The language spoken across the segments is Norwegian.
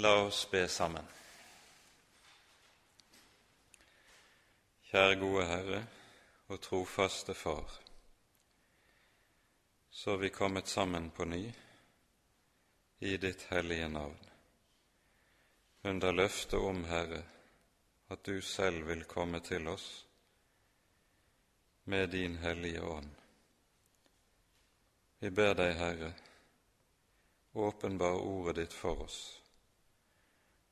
La oss be sammen. Kjære gode Herre og trofaste Far, så er vi kommet sammen på ny i ditt hellige navn, under løftet om, Herre, at du selv vil komme til oss med din hellige ånd. Vi ber deg, Herre, åpenbar ordet ditt for oss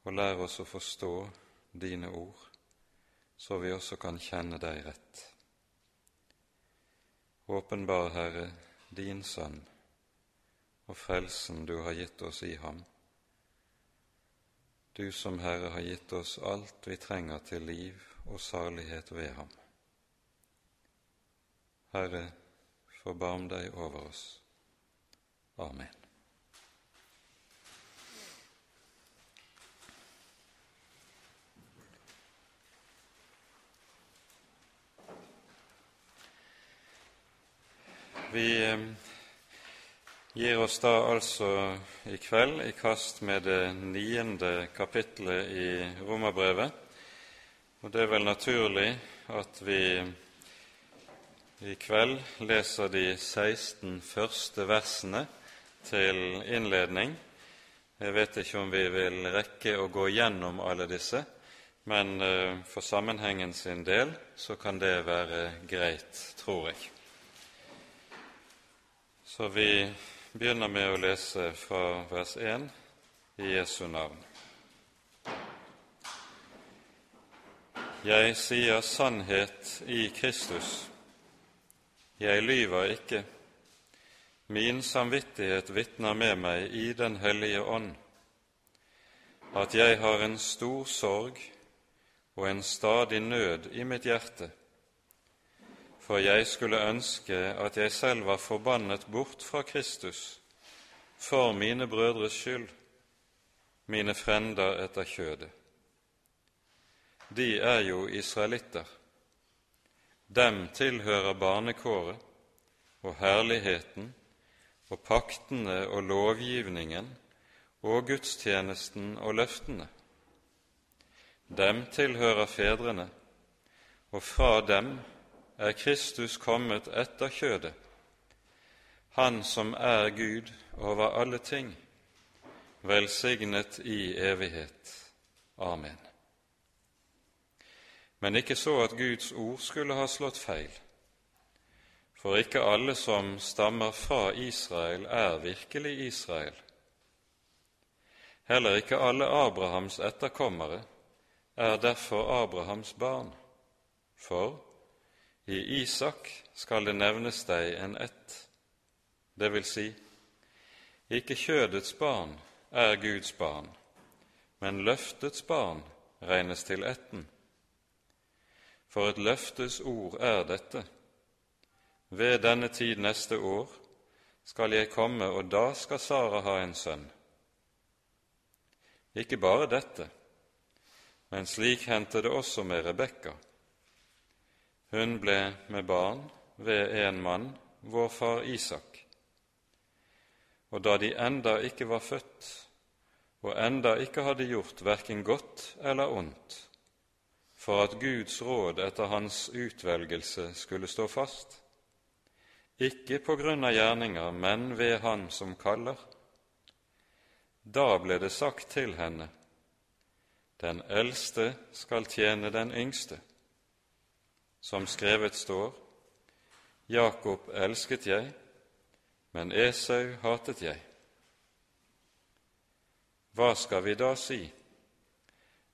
og lær oss å forstå dine ord, så vi også kan kjenne deg rett. Åpenbar, Herre, din Sønn og frelsen du har gitt oss i ham, du som, Herre, har gitt oss alt vi trenger til liv og salighet ved ham. Herre, forbarm deg over oss. Amen. Vi eh, gir oss da altså i kveld i kast med det niende kapittelet i Romerbrevet. Og det er vel naturlig at vi i kveld leser de 16 første versene til innledning. Jeg vet ikke om vi vil rekke å gå gjennom alle disse, men eh, for sammenhengen sin del så kan det være greit, tror jeg. Så vi begynner med å lese fra vers 1 i Jesu navn. Jeg sier sannhet i Kristus. Jeg lyver ikke. Min samvittighet vitner med meg i Den hellige ånd at jeg har en stor sorg og en stadig nød i mitt hjerte for jeg skulle ønske at jeg selv var forbannet bort fra Kristus for mine brødres skyld, mine frender etter kjødet. De er jo israelitter. Dem tilhører barnekåret og herligheten og paktene og lovgivningen og gudstjenesten og løftene. Dem tilhører fedrene, og fra dem er Kristus kommet etter kjødet, Han som er Gud over alle ting, velsignet i evighet. Amen. Men ikke så at Guds ord skulle ha slått feil, for ikke alle som stammer fra Israel, er virkelig Israel. Heller ikke alle Abrahams etterkommere er derfor Abrahams barn, for i Isak skal det nevnes deg en ett, det vil si, ikke kjødets barn er Guds barn, men løftets barn regnes til etten. For et løftes ord er dette. Ved denne tid neste år skal jeg komme, og da skal Sara ha en sønn. Ikke bare dette, men slik hendte det også med Rebekka. Hun ble med barn ved en mann, vår far Isak. Og da de enda ikke var født, og enda ikke hadde gjort verken godt eller ondt, for at Guds råd etter hans utvelgelse skulle stå fast, ikke på grunn av gjerninger, men ved Han som kaller, da ble det sagt til henne, Den eldste skal tjene den yngste som skrevet står, Jakob elsket jeg, men Esau hatet jeg. Hva skal vi da si?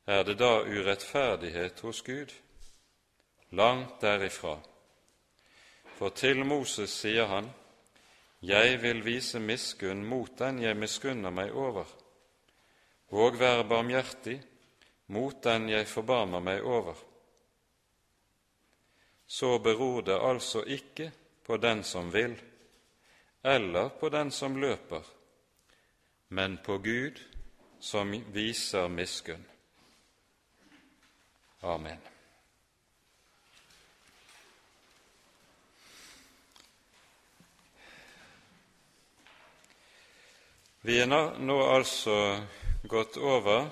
Er det da urettferdighet hos Gud? Langt derifra. For til Moses sier han, Jeg vil vise miskunn mot den jeg miskunner meg over, og være barmhjertig mot den jeg forbarmer meg over så beror det altså ikke på den som vil, eller på den som løper, men på Gud som viser miskunn. Amen. Vi er nå altså gått over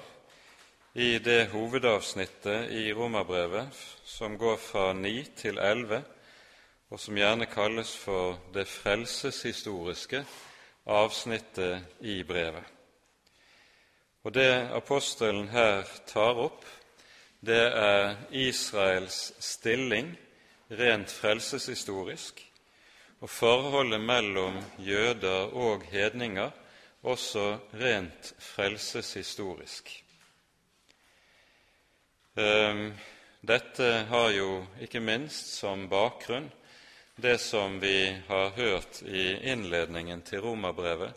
i det hovedavsnittet i Romerbrevet som går fra 9 til 11, og som gjerne kalles for det frelseshistoriske avsnittet i brevet. Og det apostelen her tar opp, det er Israels stilling rent frelseshistorisk, og forholdet mellom jøder og hedninger også rent frelseshistorisk. Ehm, dette har jo ikke minst som bakgrunn det som vi har hørt i innledningen til romerbrevet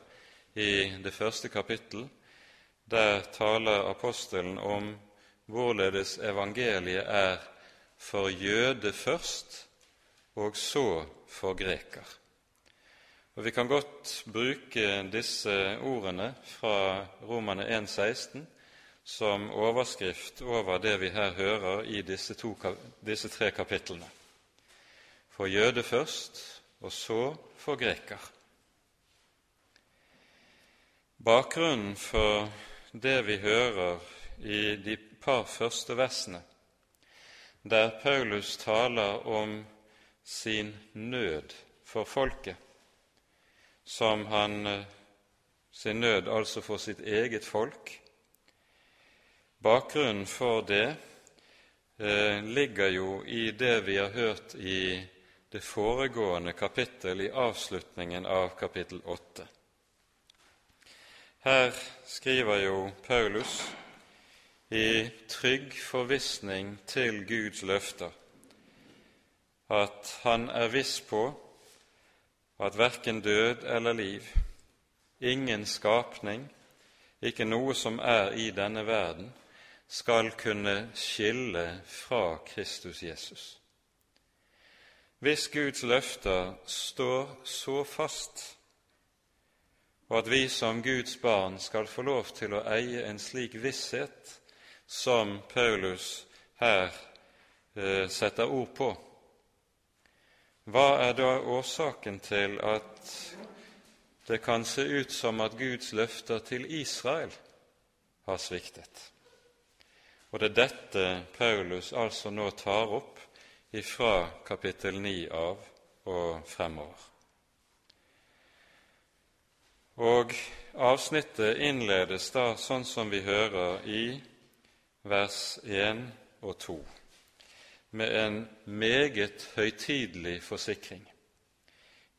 i det første kapittel. Der taler apostelen om hvorledes evangeliet er for jøde først, og så for greker. Og Vi kan godt bruke disse ordene fra Romane 1,16 som overskrift over det vi her hører i disse, to, disse tre kapitlene. For jøde først, og så for greker. Bakgrunnen for det vi hører i de par første versene, der Paulus taler om sin nød for folket, som han eh, sin nød altså for sitt eget folk, Bakgrunnen for det eh, ligger jo i det vi har hørt i det foregående kapittel, i avslutningen av kapittel 8. Her skriver jo Paulus i trygg forvissning til Guds løfter at han er viss på at verken død eller liv, ingen skapning, ikke noe som er i denne verden, skal kunne skille fra Kristus Jesus. Hvis Guds løfter står så fast, og at vi som Guds barn skal få lov til å eie en slik visshet som Paulus her eh, setter ord på, hva er da årsaken til at det kan se ut som at Guds løfter til Israel har sviktet? Og det er dette Paulus altså nå tar opp ifra kapittel 9 av og fremover. Og avsnittet innledes da sånn som vi hører i vers 1 og 2, med en meget høytidelig forsikring.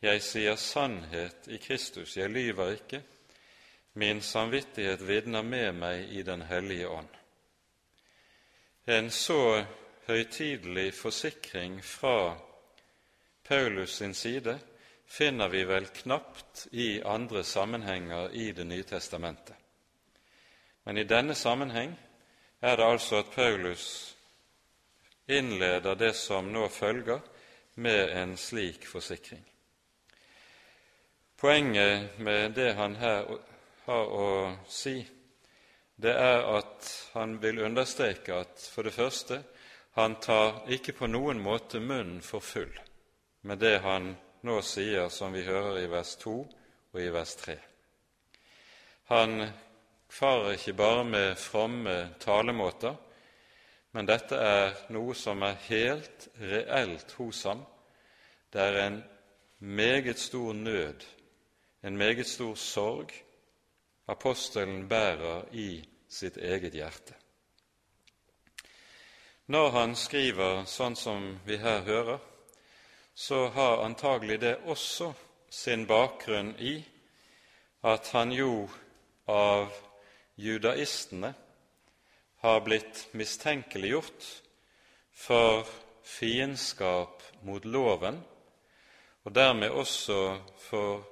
Jeg sier sannhet i Kristus, jeg lyver ikke. Min samvittighet vitner med meg i Den hellige ånd. En så høytidelig forsikring fra Paulus sin side finner vi vel knapt i andre sammenhenger i Det nye testamentet. Men i denne sammenheng er det altså at Paulus innleder det som nå følger, med en slik forsikring. Poenget med det han her har å si, det er at han vil understreke at for det første han tar ikke på noen måte munnen for full med det han nå sier, som vi hører i vers 2 og i vers 3. Han farer ikke bare med fromme talemåter, men dette er noe som er helt reelt hos ham. Det er en meget stor nød, en meget stor sorg, apostelen bærer i sitt eget hjerte. Når han skriver sånn som vi her hører, så har antagelig det også sin bakgrunn i at han jo av judaistene har blitt mistenkeliggjort for fiendskap mot loven, og dermed også for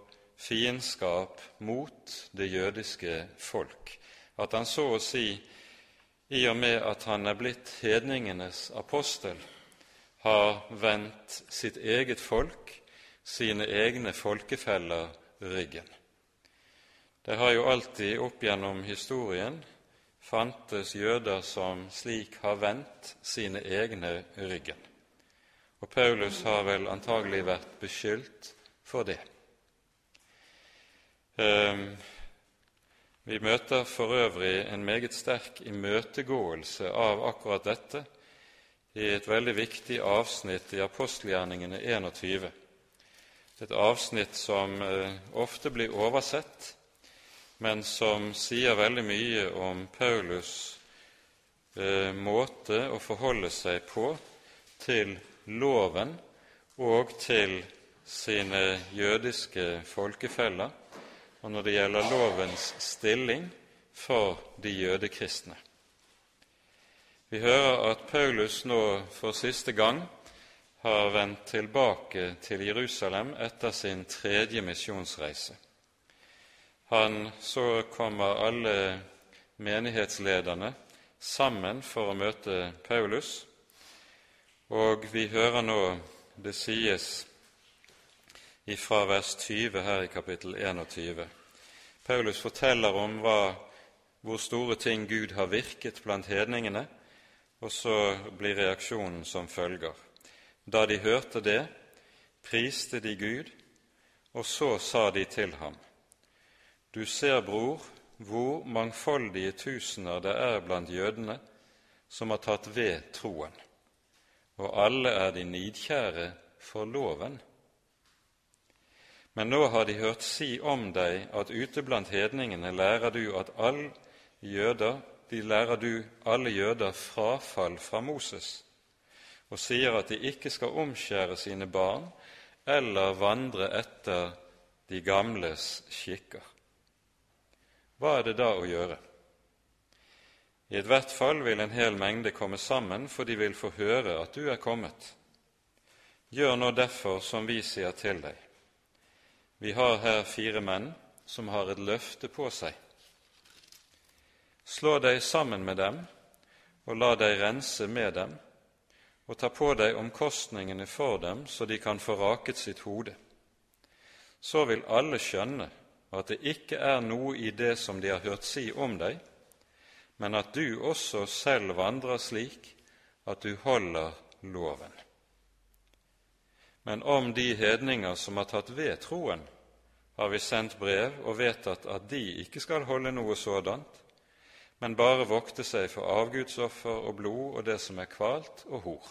fiendskap mot det jødiske folk. At han så å si, i og med at han er blitt hedningenes apostel, har vendt sitt eget folk, sine egne folkefeller, ryggen. Det har jo alltid opp gjennom historien fantes jøder som slik har vendt sine egne ryggen. Og Paulus har vel antagelig vært beskyldt for det. Ehm, Vi møter for øvrig en meget sterk imøtegåelse av akkurat dette i et veldig viktig avsnitt i apostelgjerningene 21. Et avsnitt som eh, ofte blir oversett, men som sier veldig mye om Paulus' eh, måte å forholde seg på til loven og til sine jødiske folkefeller, og når det gjelder lovens stilling for de jødekristne. Vi hører at Paulus nå for siste gang har vendt tilbake til Jerusalem etter sin tredje misjonsreise. Han så kommer alle menighetslederne sammen for å møte Paulus, og vi hører nå det sies fra vers 20 her i kapittel 21. Paulus forteller om hva, hvor store ting Gud har virket blant hedningene, og så blir reaksjonen som følger. Da de hørte det, priste de Gud, og så sa de til ham:" Du ser, bror, hvor mangfoldige tusener det er blant jødene som har tatt ved troen, og alle er de nidkjære for loven. Men nå har de hørt si om deg at ute blant hedningene lærer du at alle jøder, de lærer du alle jøder frafall fra Moses, og sier at de ikke skal omskjære sine barn eller vandre etter de gamles skikker. Hva er det da å gjøre? I ethvert fall vil en hel mengde komme sammen, for de vil få høre at du er kommet. Gjør nå derfor som vi sier til deg. Vi har her fire menn som har et løfte på seg. Slå deg sammen med dem og la deg rense med dem, og ta på deg omkostningene for dem, så de kan få raket sitt hode. Så vil alle skjønne at det ikke er noe i det som de har hørt si om deg, men at du også selv vandrer slik at du holder loven. Men om de hedninger som har tatt ved troen, har vi sendt brev og vedtatt at de ikke skal holde noe sådant, men bare vokte seg for avgudsoffer og blod og det som er kvalt, og hor.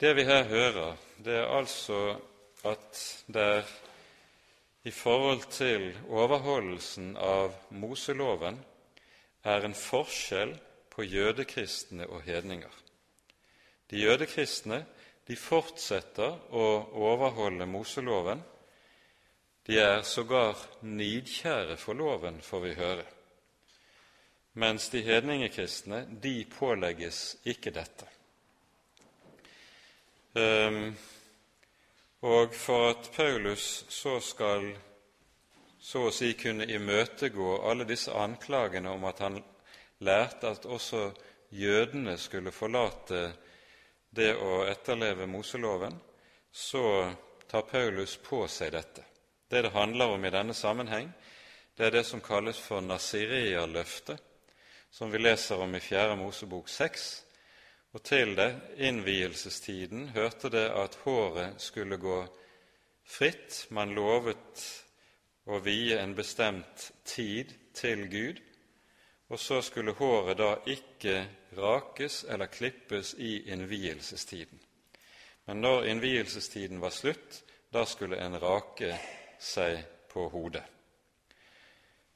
Det vi her hører, det er altså at det i forhold til overholdelsen av Moseloven er en forskjell på jødekristne og hedninger. De jødekristne de fortsetter å overholde Moseloven. De er sågar nidkjære for loven, får vi høre. Mens de hedningekristne, de pålegges ikke dette. Um, og for at Paulus så skal så å si kunne imøtegå alle disse anklagene om at han lærte at også jødene skulle forlate det å etterleve Moseloven, så tar Paulus på seg dette. Det det handler om i denne sammenheng, det er det som kalles for Nasirea-løftet, som vi leser om i Fjerde Mosebok 6. Og til det, innvielsestiden, hørte det at håret skulle gå fritt. Man lovet å vie en bestemt tid til Gud, og så skulle håret da ikke rakes eller klippes i innvielsestiden. Men når innvielsestiden var slutt, da skulle en rake seg på hodet.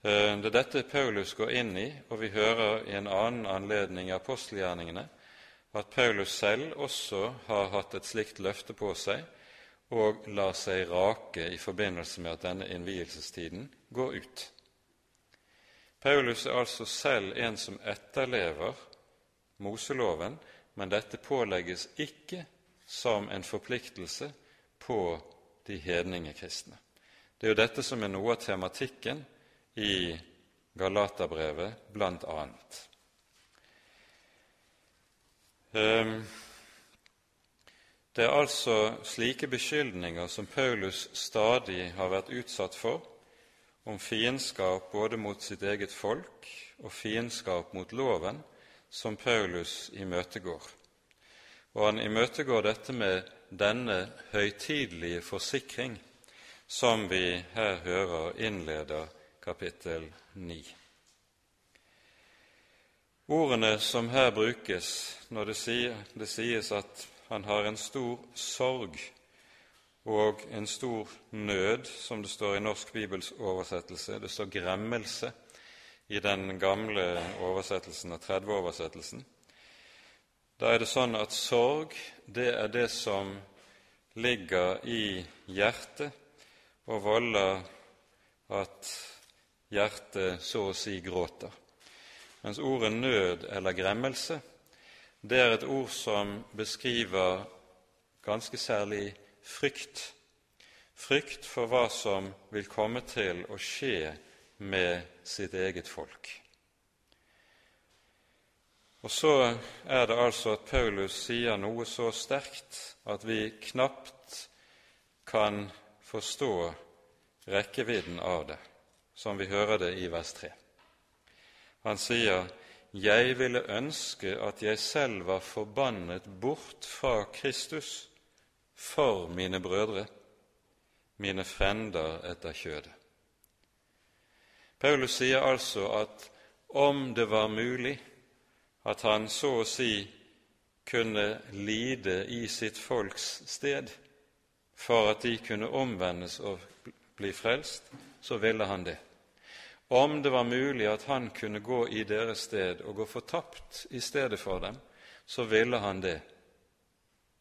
Eh, det er dette Paulus går inn i, og vi hører i en annen anledning i apostelgjerningene at Paulus selv også har hatt et slikt løfte på seg og lar seg rake i forbindelse med at denne innvielsestiden går ut. Paulus er altså selv en som etterlever Moseloven, men dette pålegges ikke som en forpliktelse på de hedningekristne. Det er jo dette som er noe av tematikken i Galaterbrevet, blant annet. Ehm, det er altså slike beskyldninger som Paulus stadig har vært utsatt for, om fiendskap både mot sitt eget folk og fiendskap mot loven, som Paulus imøtegår. Og han imøtegår dette med denne høytidelige forsikring som vi her hører innleder kapittel 9. Ordene som her brukes når det, sies at han har en stor sorg og en stor nød, som det står i Norsk Bibels oversettelse. Det står gremmelse i den gamle oversettelsen av 30-oversettelsen. Da er det sånn at sorg, det er det som ligger i hjertet og volder at hjertet så å si gråter. Mens ordet nød eller gremmelse, det er et ord som beskriver ganske særlig frykt. Frykt for hva som vil komme til å skje med sitt eget folk. Og så er det altså at Paulus sier noe så sterkt at vi knapt kan forstå rekkevidden av det, som vi hører det i vers 3. Han sier, 'Jeg ville ønske at jeg selv var forbannet bort fra Kristus' for mine brødre, mine frender etter kjødet. Paulus sier altså at om det var mulig at han så å si kunne lide i sitt folks sted for at de kunne omvendes og bli frelst, så ville han det. Om det var mulig at han kunne gå i deres sted og gå fortapt i stedet for dem, så ville han det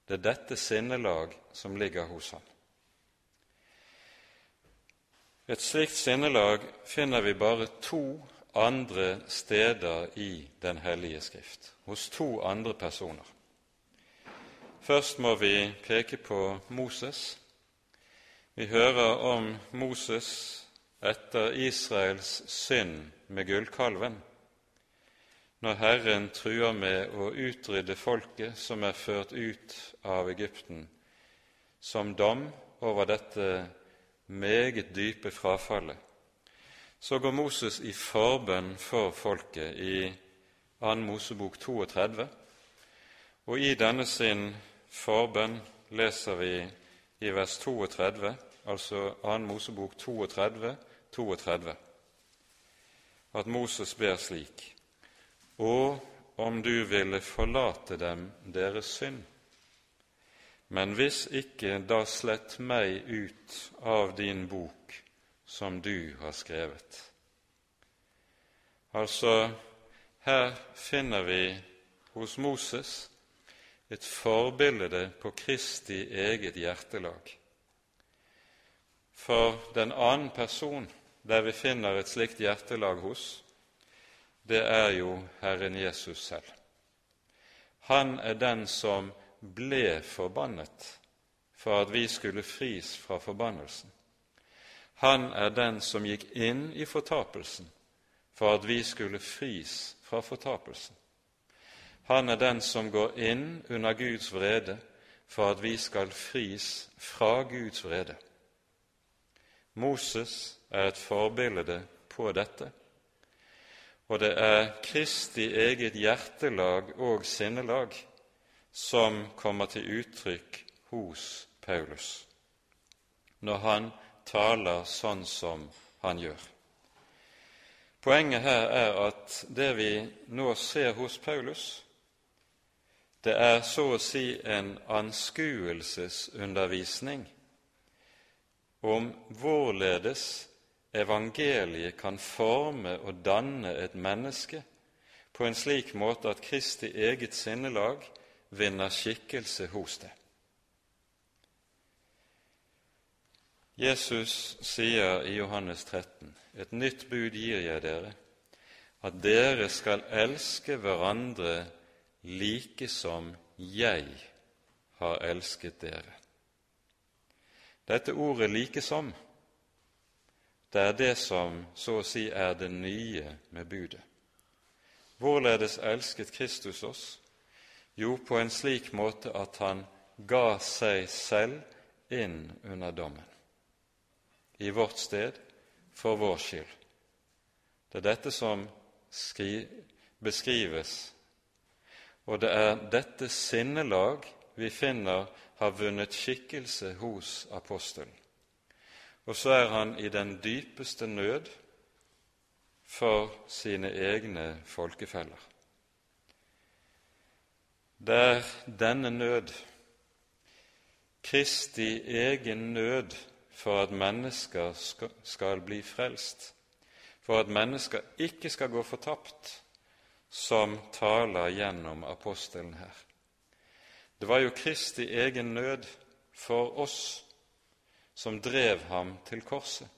det er dette sinnelag som ligger hos ham. Et slikt sinnelag finner vi bare to andre steder i Den hellige Skrift, hos to andre personer. Først må vi peke på Moses. Vi hører om Moses etter Israels synd med gullkalven når Herren truer med å utrydde folket som er ført ut av Egypten, som dom over dette meget dype frafallet, så går Moses i forbønn for folket i 2. Mosebok 32, og i denne sin forbønn leser vi i vers 32, altså 2. Mosebok 32, 32, at Moses ber slik:" og om du ville forlate dem deres synd. Men hvis ikke, da slett meg ut av din bok som du har skrevet. Altså, her finner vi hos Moses et forbilde på Kristi eget hjertelag. For den annen person der vi finner et slikt hjertelag hos, det er jo Herren Jesus selv. Han er den som ble forbannet for at vi skulle fris fra forbannelsen. Han er den som gikk inn i fortapelsen for at vi skulle fris fra fortapelsen. Han er den som går inn under Guds vrede for at vi skal fris fra Guds vrede. Moses er et forbilde på dette og det er Kristi eget hjertelag og sinnelag som kommer til uttrykk hos Paulus når han taler sånn som han gjør. Poenget her er at det vi nå ser hos Paulus, det er så å si en anskuelsesundervisning om hvorledes evangeliet kan forme og danne et menneske på en slik måte at Kristi eget sinnelag vinner skikkelse hos det. Jesus sier i Johannes 13.: Et nytt bud gir jeg dere, at dere skal elske hverandre like som jeg har elsket dere. Dette ordet 'like som' Det er det som så å si er det nye med budet. Hvorledes elsket Kristus oss? Jo, på en slik måte at han ga seg selv inn under dommen, i vårt sted, for vår skyld. Det er dette som beskrives, og det er dette sinnelag vi finner har vunnet skikkelse hos apostelen. Og så er han i den dypeste nød for sine egne folkefeller. Det er denne nød, Kristi egen nød for at mennesker skal bli frelst, for at mennesker ikke skal gå fortapt, som taler gjennom apostelen her. Det var jo Kristi egen nød for oss som drev ham til korset.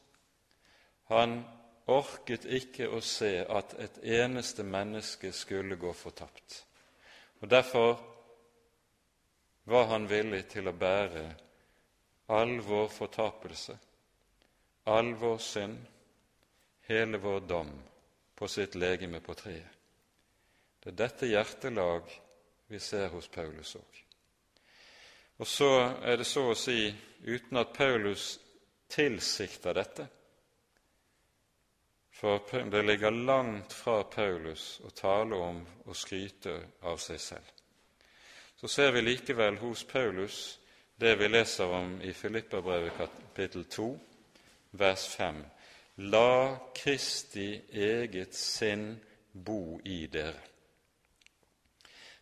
Han orket ikke å se at et eneste menneske skulle gå fortapt. Og Derfor var han villig til å bære all vår fortapelse, all vår synd, hele vår dom på sitt legeme på treet. Det er dette hjertelag vi ser hos Paulus òg. Og så er det så å si uten at Paulus tilsikter dette, for det ligger langt fra Paulus å tale om og skryte av seg selv. Så ser vi likevel hos Paulus det vi leser om i Filipperbrevet kapittel 2, vers 5. La Kristi eget sinn bo i dere.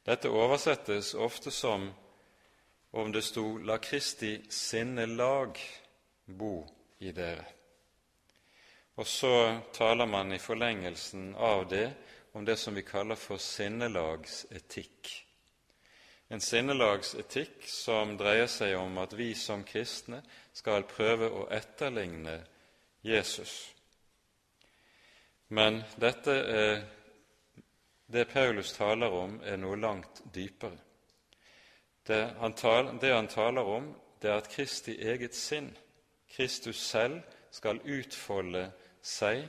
Dette oversettes ofte som om det sto 'La Kristi sinnelag bo i dere'. Og så taler man i forlengelsen av det om det som vi kaller for sinnelagsetikk. En sinnelagsetikk som dreier seg om at vi som kristne skal prøve å etterligne Jesus. Men dette er, det Paulus taler om, er noe langt dypere. Det han, tal, det han taler om, det er at Kristi eget sinn, Kristus selv, skal utfolde seg,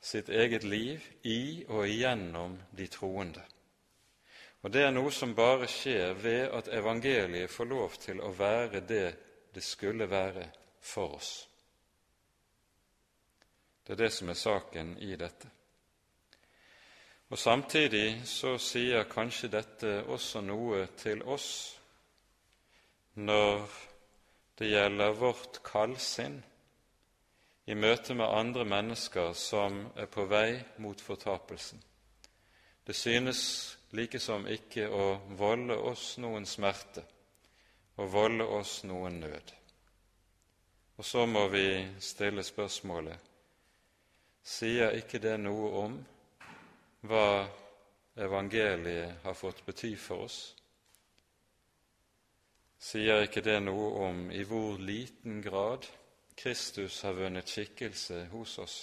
sitt eget liv, i og igjennom de troende. Og Det er noe som bare skjer ved at evangeliet får lov til å være det det skulle være for oss. Det er det som er saken i dette. Og Samtidig så sier kanskje dette også noe til oss når det gjelder vårt kallsinn i møte med andre mennesker som er på vei mot fortapelsen. Det synes likesom ikke å volde oss noen smerte, og volde oss noen nød. Og så må vi stille spørsmålet sier ikke det noe om hva evangeliet har fått bety for oss? Sier ikke det noe om i hvor liten grad Kristus har vunnet skikkelse hos oss.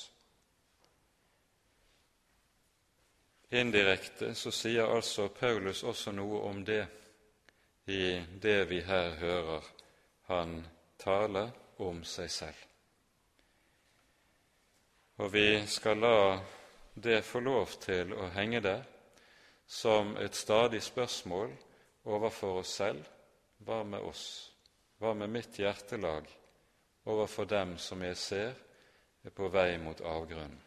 Indirekte så sier altså Paulus også noe om det i det vi her hører han tale om seg selv. Og vi skal la det får lov til å henge der som et stadig spørsmål overfor oss selv. Hva med oss, hva med mitt hjertelag, overfor dem som jeg ser er på vei mot avgrunnen.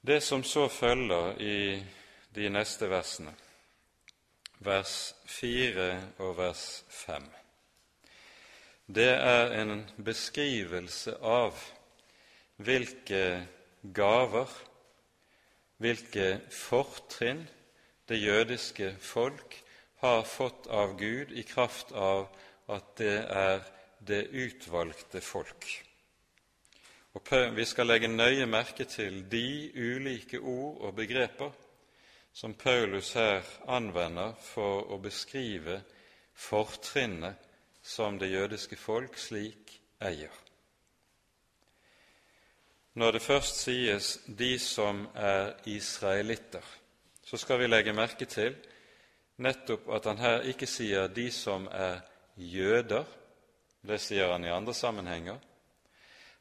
Det som så følger i de neste versene, vers 4 og vers 5, det er en beskrivelse av hvilke gaver, hvilke fortrinn det jødiske folk har fått av Gud i kraft av at det er det utvalgte folk. Og Vi skal legge nøye merke til de ulike ord og begreper som Paulus her anvender for å beskrive fortrinnet som det jødiske folk slik eier. Når det først sies 'de som er israelitter', så skal vi legge merke til nettopp at han her ikke sier 'de som er jøder'. Det sier han i andre sammenhenger.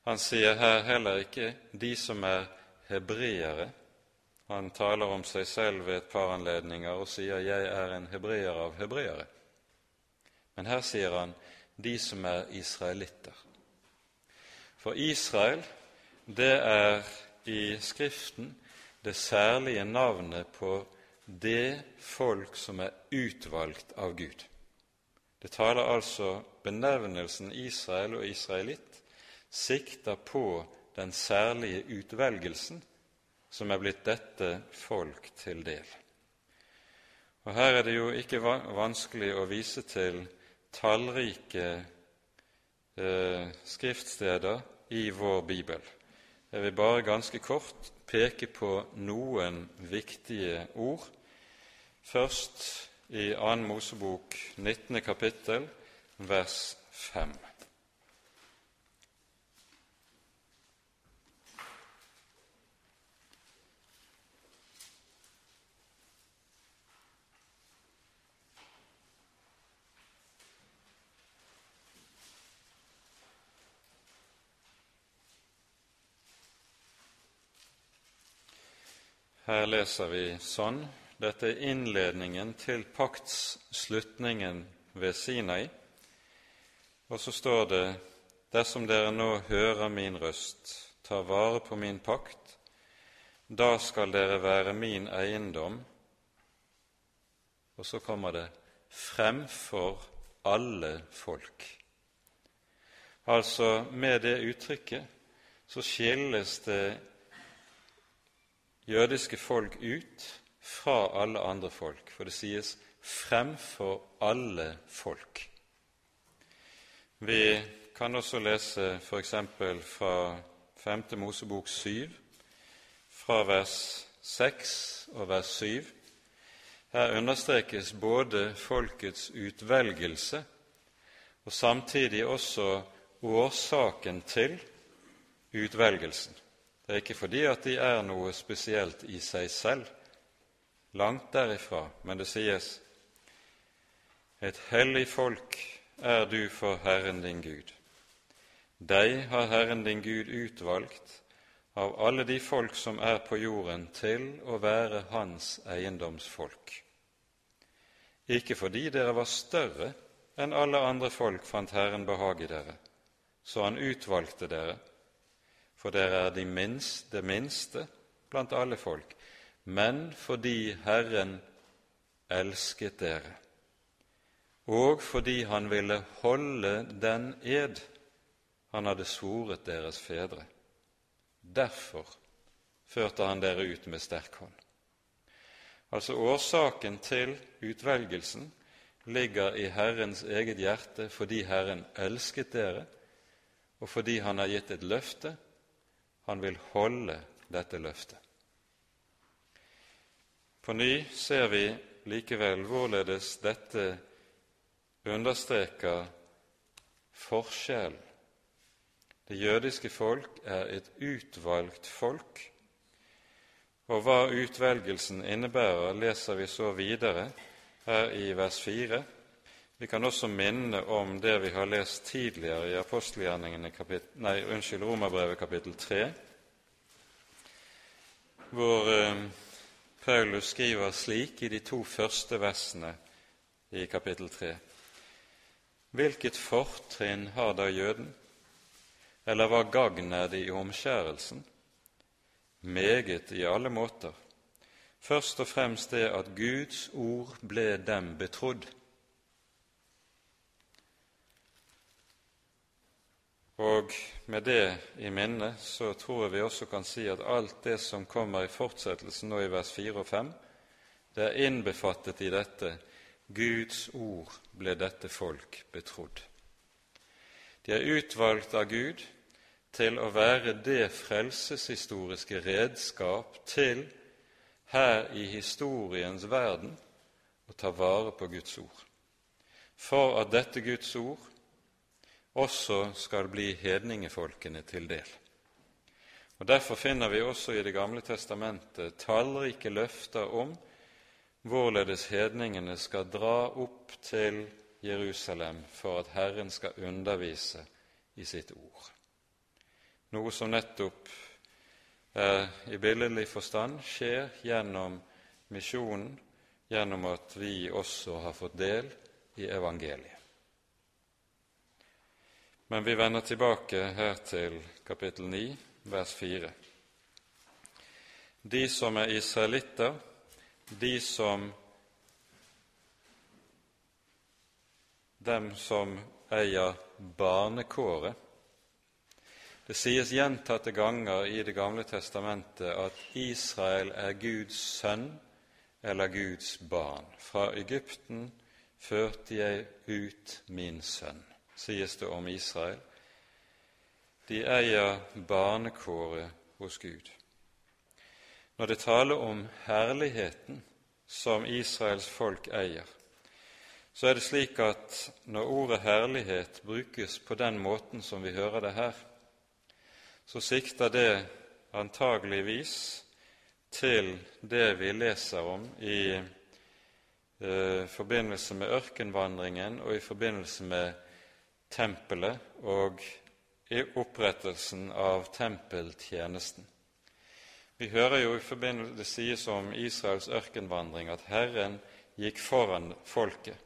Han sier her heller ikke 'de som er hebreere'. Han taler om seg selv ved et par anledninger og sier 'jeg er en hebreer av hebreere'. Men her sier han 'de som er israelitter'. For Israel, det er i Skriften det særlige navnet på det folk som er utvalgt av Gud. Det taler altså benevnelsen Israel og israelitt sikter på den særlige utvelgelsen som er blitt dette folk til del. Og Her er det jo ikke vanskelig å vise til tallrike eh, skriftsteder i vår bibel. Jeg vil bare ganske kort peke på noen viktige ord. Først i 2. Mosebok 19. kapittel, vers 5. Her leser vi sånn dette er innledningen til paktsslutningen ved Sinai. Og så står det:" Dersom dere nå hører min røst, tar vare på min pakt, da skal dere være min eiendom. Og så kommer det fremfor alle folk. Altså, med det uttrykket så skilles det jødiske folk ut fra alle andre folk, for det sies 'fremfor alle folk'. Vi kan også lese f.eks. fra 5. Mosebok 7, fra vers 6 og vers 7. Her understrekes både folkets utvelgelse og samtidig også årsaken til utvelgelsen. Det er ikke fordi at de er noe spesielt i seg selv, langt derifra, men det sies et hellig folk er du for Herren din Gud. Deg har Herren din Gud utvalgt av alle de folk som er på jorden, til å være Hans eiendomsfolk. Ikke fordi dere var større enn alle andre folk fant Herren behag i dere, så Han utvalgte dere, for dere er de minste, det minste blant alle folk, men fordi Herren elsket dere, og fordi Han ville holde den ed Han hadde svoret deres fedre. Derfor førte Han dere ut med sterk hånd. Altså årsaken til utvelgelsen ligger i Herrens eget hjerte fordi Herren elsket dere, og fordi Han har gitt et løfte han vil holde dette løftet. På ny ser vi likevel hvorledes dette understreker forskjell. Det jødiske folk er et utvalgt folk, og hva utvelgelsen innebærer, leser vi så videre her i vers 4. Vi kan også minne om det vi har lest tidligere i apostelgjerningene nei, unnskyld, Romerbrevet kapittel 3, hvor eh, Paulus skriver slik i de to første versene i kapittel 3. Hvilket fortrinn har da jøden, eller hva gagn er det i omskjærelsen? Meget i alle måter. Først og fremst det at Guds ord ble dem betrodd. Og med det i minne så tror jeg vi også kan si at alt det som kommer i fortsettelsen nå i vers 4 og 5, det er innbefattet i dette Guds ord ble dette folk betrodd. De er utvalgt av Gud til å være det frelseshistoriske redskap til her i historiens verden å ta vare på Guds ord, for at dette Guds ord også skal bli hedningefolkene til del. Og Derfor finner vi også i Det gamle testamentet tallrike løfter om hvorledes hedningene skal dra opp til Jerusalem for at Herren skal undervise i sitt ord. Noe som nettopp er i billedlig forstand skjer gjennom misjonen, gjennom at vi også har fått del i evangeliet. Men vi vender tilbake her til kapittel 9, vers 4. De som er israelitter, de som dem som eier barnekåret, Det sies gjentatte ganger i Det gamle testamentet at Israel er Guds sønn eller Guds barn. Fra Egypten førte jeg ut min sønn, sies det om Israel. De eier barnekåret hos Gud. Når det taler om herligheten som Israels folk eier, så er det slik at når ordet herlighet brukes på den måten som vi hører det her, så sikter det antageligvis til det vi leser om i eh, forbindelse med ørkenvandringen og i forbindelse med tempelet og i opprettelsen av tempeltjenesten. Vi hører jo i forbindelse, Det sies om Israels ørkenvandring at Herren gikk foran folket,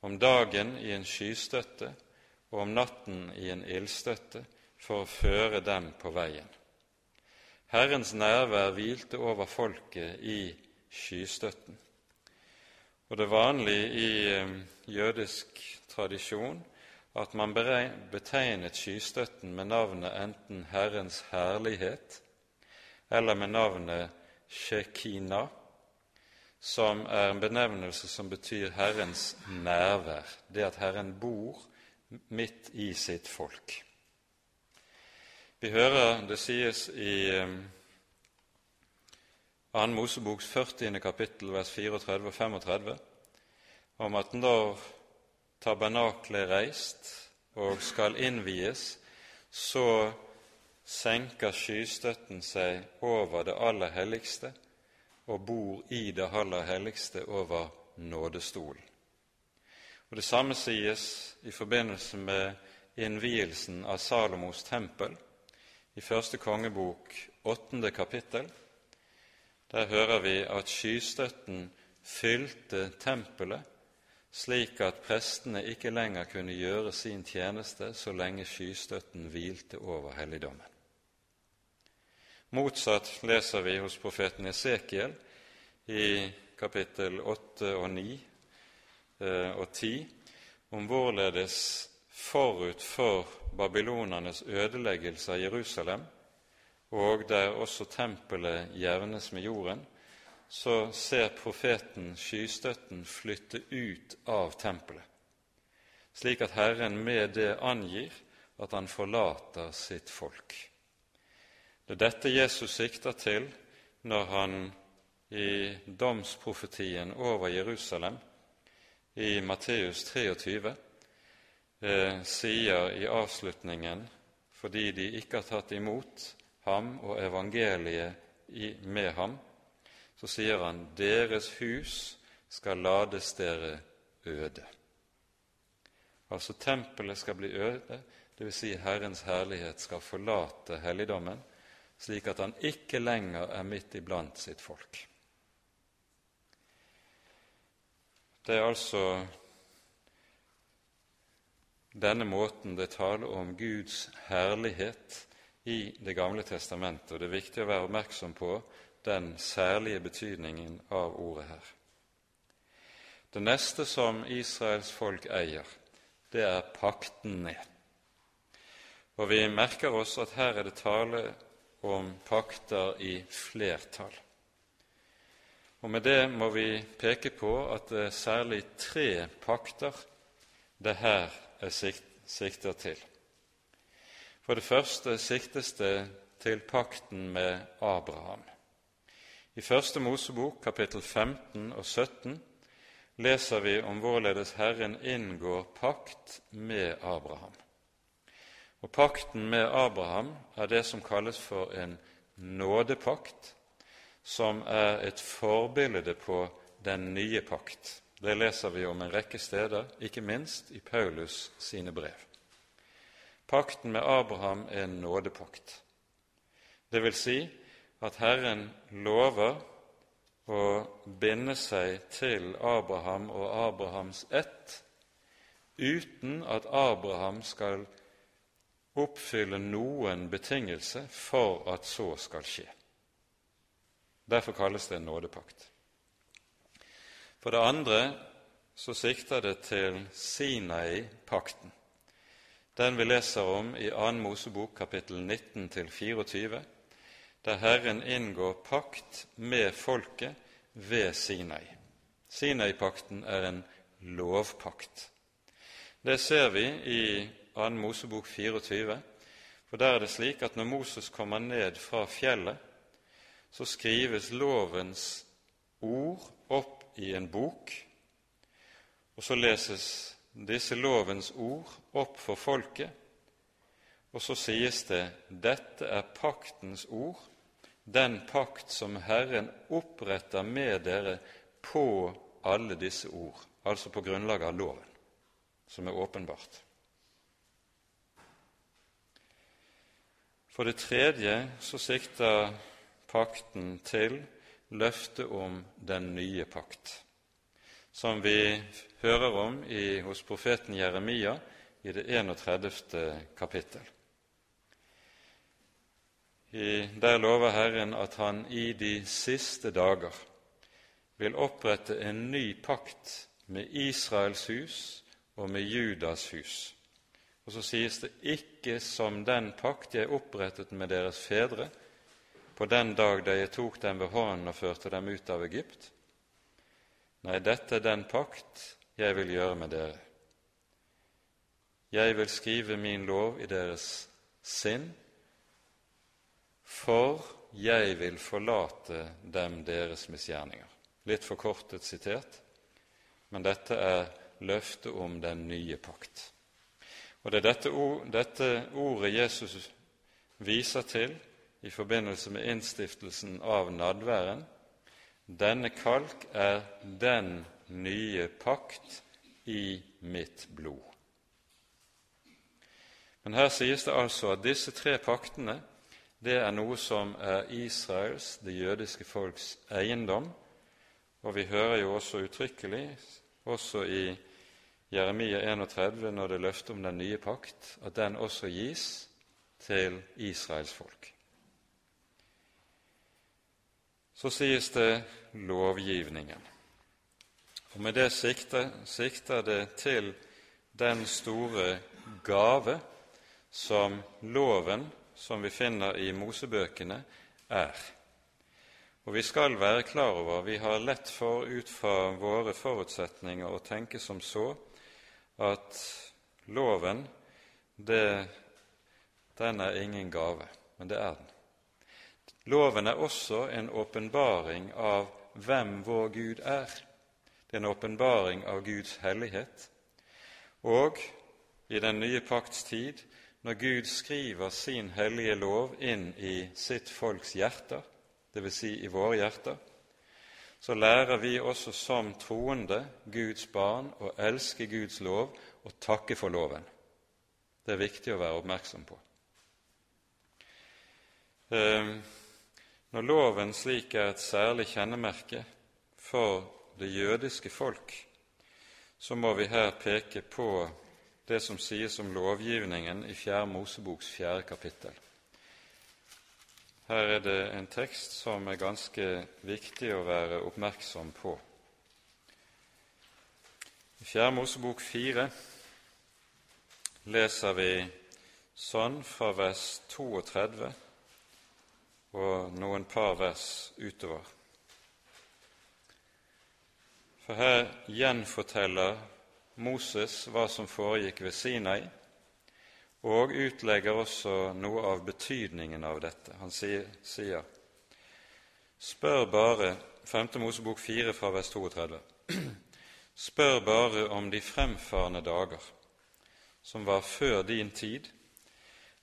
om dagen i en skystøtte og om natten i en ildstøtte, for å føre dem på veien. Herrens nærvær hvilte over folket i skystøtten. Og det vanlige i eh, jødisk tradisjon at man betegnet skystøtten med navnet enten Herrens herlighet eller med navnet Shekina, som er en benevnelse som betyr Herrens nærvær, det at Herren bor midt i sitt folk. Vi hører det sies i 2. Eh, Moseboks 40. kapittel, vers 34 og 35, om at når tabernaklet reist og skal innvies, så senker skystøtten seg over det aller helligste og bor i det aller helligste over nådestolen. Og Det samme sies i forbindelse med innvielsen av Salomos tempel i første kongebok, åttende kapittel. Der hører vi at skystøtten fylte tempelet slik at prestene ikke lenger kunne gjøre sin tjeneste så lenge skystøtten hvilte over helligdommen. Motsatt leser vi hos profeten Esekiel i kapittel 8 og 9 eh, og 10 om hvorledes forut for babylonernes ødeleggelse av Jerusalem, og der også tempelet jevnes med jorden, så ser profeten skystøtten flytte ut av tempelet, slik at Herren med det angir at han forlater sitt folk. Det er dette Jesus sikter til når han i domsprofetien over Jerusalem i Matteus 23 eh, sier i avslutningen fordi de ikke har tatt imot ham og evangeliet i, med ham, så sier han 'Deres hus skal lades dere øde'. Altså tempelet skal bli øde, dvs. Si Herrens herlighet skal forlate helligdommen, slik at han ikke lenger er midt iblant sitt folk. Det er altså denne måten det taler om Guds herlighet i Det gamle testamentet, og det er viktig å være oppmerksom på den særlige betydningen av ordet her. Det neste som Israels folk eier, det er paktene. Og vi merker oss at her er det tale om pakter i flertall. Og Med det må vi peke på at det er særlig tre pakter det her er sikter til. For det første siktes det til pakten med Abraham. I Første Mosebok, kapittel 15 og 17, leser vi om hvorledes Herren inngår pakt med Abraham. Og Pakten med Abraham er det som kalles for en nådepakt, som er et forbilde på den nye pakt. Det leser vi om en rekke steder, ikke minst i Paulus sine brev. Pakten med Abraham er en nådepakt. Det vil si at Herren lover å binde seg til Abraham og Abrahams ett uten at Abraham skal oppfylle noen betingelse for at så skal skje. Derfor kalles det en nådepakt. For det andre så sikter det til Sinai-pakten, den vi leser om i 2. Mosebok kapittel 19 24, der Herren inngår pakt med folket ved Sinai. Sinai-pakten er en lovpakt. Det ser vi i 2. Mosebok 24, for der er det slik at når Moses kommer ned fra fjellet, så skrives lovens ord opp i en bok, og så leses disse lovens ord opp for folket, og så sies det dette er paktens ord, den pakt som Herren oppretter med dere på alle disse ord, altså på grunnlag av loven, som er åpenbart. For det tredje så sikter pakten til løftet om den nye pakt, som vi hører om i, hos profeten Jeremia i det 31. kapittel. Der lover Herren at han i de siste dager vil opprette en ny pakt med Israels hus og med Judas hus. Og så sies det ikke som den pakt jeg opprettet med deres fedre på den dag da jeg tok dem ved hånden og førte dem ut av Egypt. Nei, dette er den pakt jeg vil gjøre med dere. Jeg vil skrive min lov i deres sinn, for jeg vil forlate dem deres misgjerninger. Litt forkortet sitert, men dette er løftet om den nye pakt. Og Det er dette, ord, dette ordet Jesus viser til i forbindelse med innstiftelsen av nadværen. Denne kalk er den nye pakt i mitt blod. Men her sies det altså at disse tre paktene det er noe som er Israels, det jødiske folks, eiendom. Og vi hører jo også uttrykkelig, også i Jeremia 31, når det løfter om den nye pakt, at den også gis til Israels folk. Så sies det lovgivningen. Og Med det sikter, sikter det til den store gave som loven, som vi finner i Mosebøkene, er. Og vi skal være klar over, vi har lett for ut fra våre forutsetninger å tenke som så at loven, det, den er ingen gave, men det er den. Loven er også en åpenbaring av hvem vår Gud er. Det er en åpenbaring av Guds hellighet. Og i den nye pakts tid, når Gud skriver sin hellige lov inn i sitt folks hjerter, dvs. Si i våre hjerter, så lærer vi også som troende, Guds barn, å elske Guds lov og takke for loven. Det er viktig å være oppmerksom på. Ehm, når loven slik er et særlig kjennemerke for det jødiske folk, så må vi her peke på det som sies om lovgivningen i Fjerde Moseboks fjerde kapittel. Her er det en tekst som er ganske viktig å være oppmerksom på. I Fjerde Mosebok fire leser vi sånn fra vers 32 og noen par vers utover. For her gjenforteller Moses hva som foregikk ved Sinai, og utlegger også noe av betydningen av dette. Han sier, Spør bare 5. Mosebok 4 fra vers 32. Spør bare om de fremfarende dager, som var før din tid,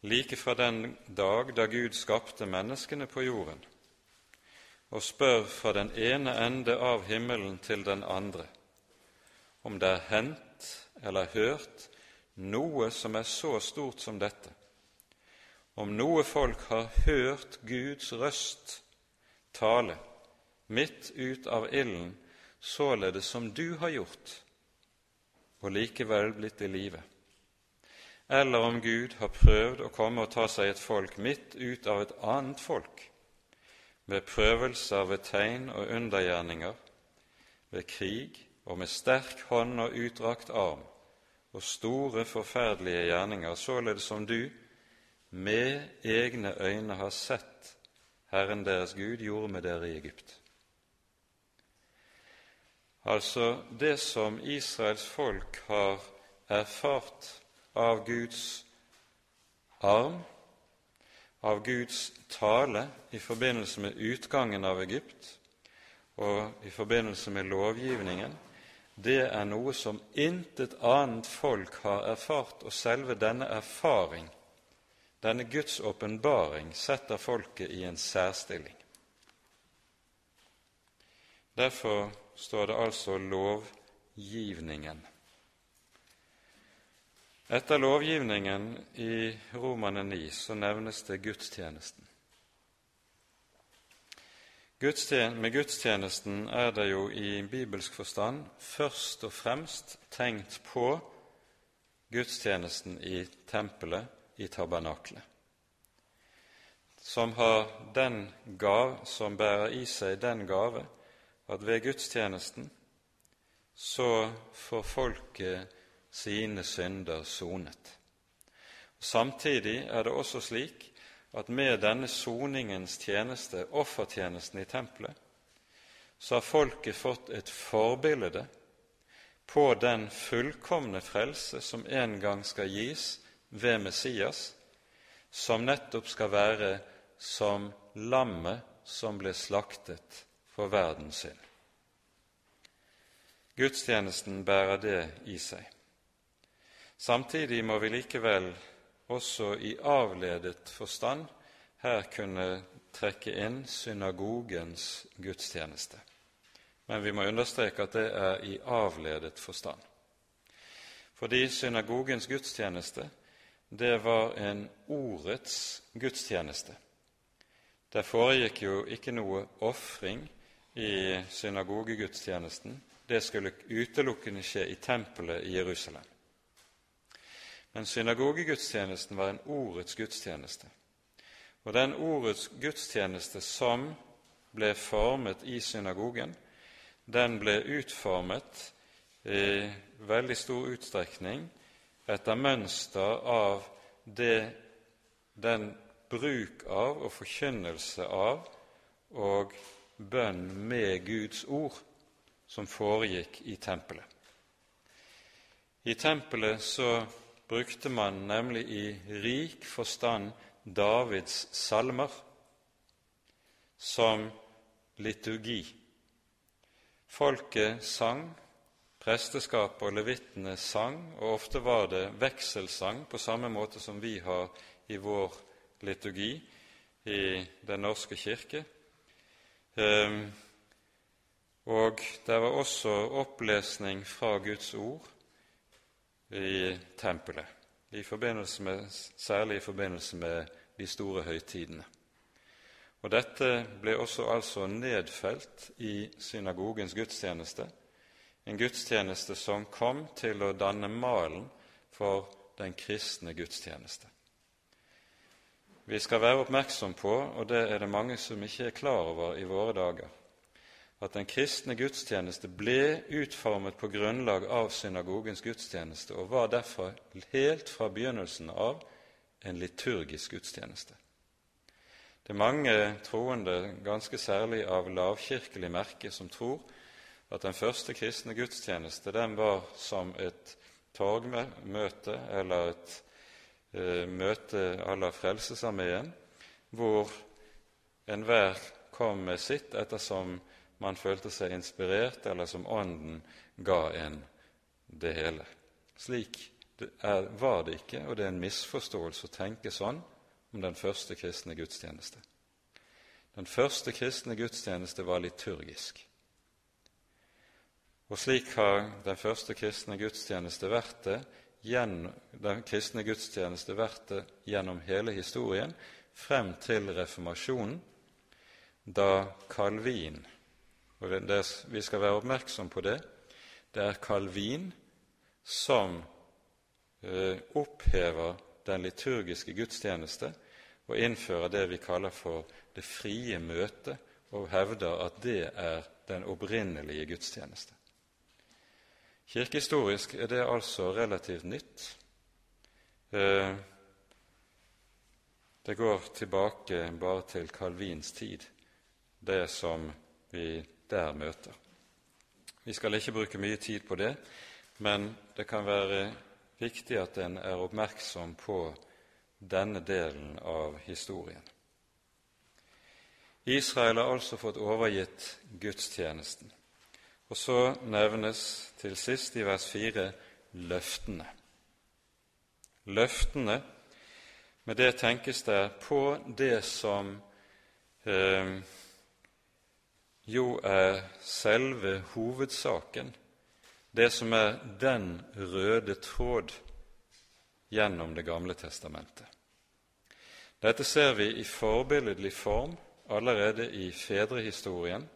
like fra den dag da Gud skapte menneskene på jorden, og spør fra den ene ende av himmelen til den andre, om det er hendt eller hørt noe som er så stort som dette. Om noe folk har hørt Guds røst tale midt ut av ilden, således som du har gjort, og likevel blitt i live. Eller om Gud har prøvd å komme og ta seg et folk midt ut av et annet folk, ved prøvelser ved tegn og undergjerninger, ved krig og med sterk hånd og utdrakt arm, og store, forferdelige gjerninger, således som du med egne øyne har sett Herren deres Gud gjorde med dere i Egypt. Altså det som Israels folk har erfart av Guds arm, av Guds tale i forbindelse med utgangen av Egypt og i forbindelse med lovgivningen, det er noe som intet annet folk har erfart, og selve denne erfaring, denne Guds åpenbaring, setter folket i en særstilling. Derfor står det altså lovgivningen. Etter lovgivningen i Romane 9 så nevnes det gudstjenesten. Med gudstjenesten er det jo i bibelsk forstand først og fremst tenkt på gudstjenesten i tempelet, i tabernaklet, som har den gav, som bærer i seg den gave at ved gudstjenesten så får folket sine synder sonet. Samtidig er det også slik at med denne soningens tjeneste, offertjenesten i tempelet, så har folket fått et forbilde på den fullkomne frelse som en gang skal gis ved Messias, som nettopp skal være som lammet som ble slaktet for verdens synd. Gudstjenesten bærer det i seg. Samtidig må vi likevel også i avledet forstand her kunne trekke inn synagogens gudstjeneste. Men vi må understreke at det er i avledet forstand. Fordi synagogens gudstjeneste, det var en ordets gudstjeneste. Der foregikk jo ikke noe ofring i synagogegudstjenesten. Det skulle utelukkende skje i tempelet i Jerusalem. Men synagogegudstjenesten var en ordets gudstjeneste. Og den ordets gudstjeneste som ble formet i synagogen, den ble utformet i veldig stor utstrekning etter mønster av det, den bruk av og forkynnelse av og bønn med Guds ord som foregikk i tempelet. I tempelet så brukte man nemlig i rik forstand Davids salmer som liturgi. Folket sang, presteskapet og levittene sang, og ofte var det vekselsang, på samme måte som vi har i vår liturgi i Den norske kirke. Ehm, og det var også opplesning fra Guds ord i tempelet, i med, særlig i forbindelse med de store høytidene. Og Dette ble også altså nedfelt i synagogens gudstjeneste, en gudstjeneste som kom til å danne malen for den kristne gudstjeneste. Vi skal være oppmerksom på, og det er det mange som ikke er klar over i våre dager, at den kristne gudstjeneste ble utformet på grunnlag av synagogens gudstjeneste og var derfor helt fra begynnelsen av en liturgisk gudstjeneste. Det er mange troende, ganske særlig av lavkirkelig merke, som tror at den første kristne gudstjeneste den var som et torgmøte eller et Eh, møte à la Frelsesarmeen, hvor enhver kom med sitt ettersom man følte seg inspirert, eller som Ånden ga en det hele. Slik er, var det ikke, og det er en misforståelse å tenke sånn om den første kristne gudstjeneste. Den første kristne gudstjeneste var liturgisk. Og slik har den første kristne gudstjeneste vært det gjennom den kristne gudstjeneste vært det gjennom hele historien, frem til reformasjonen, da Calvin og Vi skal være oppmerksom på det. Det er Calvin som eh, opphever den liturgiske gudstjeneste og innfører det vi kaller for det frie møte, og hevder at det er den opprinnelige gudstjeneste. Kirkehistorisk er det altså relativt nytt. Eh, det går tilbake bare til Calvins tid, det som vi der møter. Vi skal ikke bruke mye tid på det, men det kan være viktig at en er oppmerksom på denne delen av historien. Israel har altså fått overgitt gudstjenesten. Og så nevnes til sist i vers 4 løftene. Løftene, med det tenkes det på det som eh, jo er selve hovedsaken, det som er den røde tråd gjennom Det gamle testamentet. Dette ser vi i forbilledlig form allerede i fedrehistorien,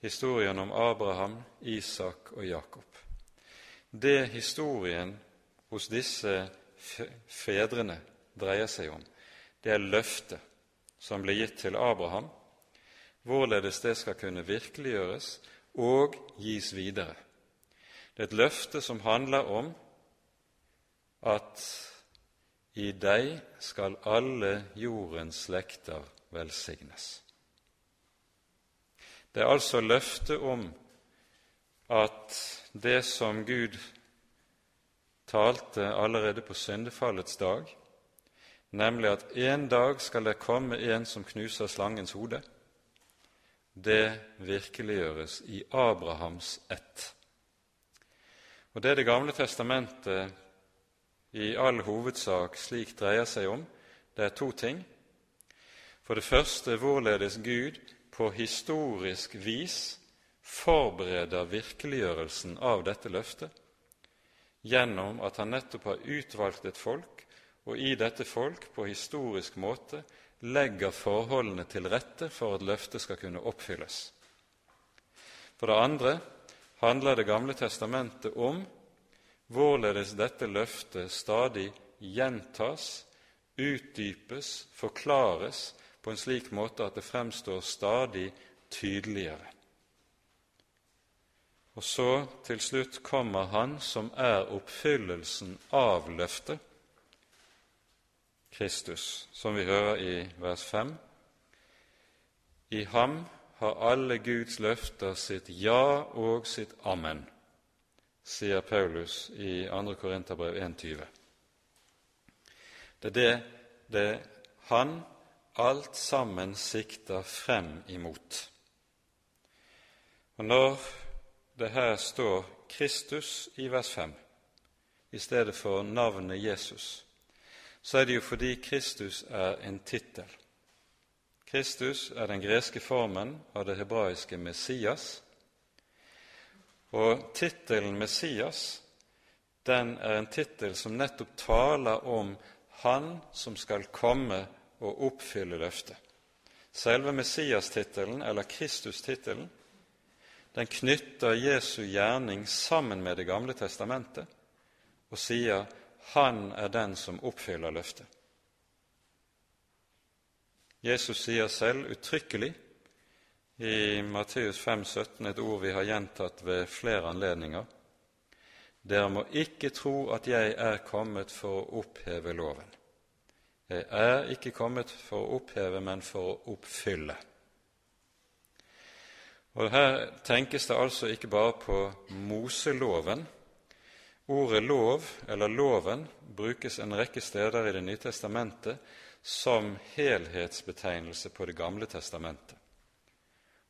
historien om Abraham, Isak og Jakob. Det historien hos disse fedrene dreier seg om, det er løftet som ble gitt til Abraham, hvorledes det skal kunne virkeliggjøres og gis videre. Det er et løfte som handler om at i deg skal alle jordens slekter velsignes. Det er altså løftet om at det som Gud talte allerede på syndefallets dag, nemlig at en dag skal det komme en som knuser slangens hode, det virkeliggjøres i Abrahams ett. Og Det Det gamle testamentet i all hovedsak slik dreier seg om, det er to ting. For det første hvorledes Gud på historisk vis forbereder virkeliggjørelsen av dette løftet gjennom at han nettopp har utvalgt et folk, og i dette folk på historisk måte legger forholdene til rette for at løftet skal kunne oppfylles. For det andre handler Det gamle testamentet om hvorledes dette løftet stadig gjentas, utdypes, forklares på en slik måte at det fremstår stadig tydeligere. Og så til slutt kommer Han som er oppfyllelsen av løftet, Kristus, som vi hører i vers 5. I ham har alle Guds løfter sitt ja og sitt amen, sier Paulus i 2. Korinterbrev 1,20. Det er det, det han alt sammen sikter frem imot. Og når det her står Kristus i vers 5 i stedet for navnet Jesus, så er det jo fordi Kristus er en tittel. Kristus er den greske formen av det hebraiske Messias. Og tittelen Messias den er en tittel som nettopp taler om Han som skal komme og oppfylle løftet. Selve Messias-tittelen, eller Kristus-tittelen, den knytter Jesu gjerning sammen med Det gamle testamentet og sier han er den som oppfyller løftet. Jesus sier selv uttrykkelig i Matteus 5, 17, et ord vi har gjentatt ved flere anledninger. Dere må ikke tro at jeg er kommet for å oppheve loven. Jeg er ikke kommet for å oppheve, men for å oppfylle. Og Her tenkes det altså ikke bare på Moseloven, Ordet lov, eller loven, brukes en rekke steder i Det nye testamentet som helhetsbetegnelse på Det gamle testamentet.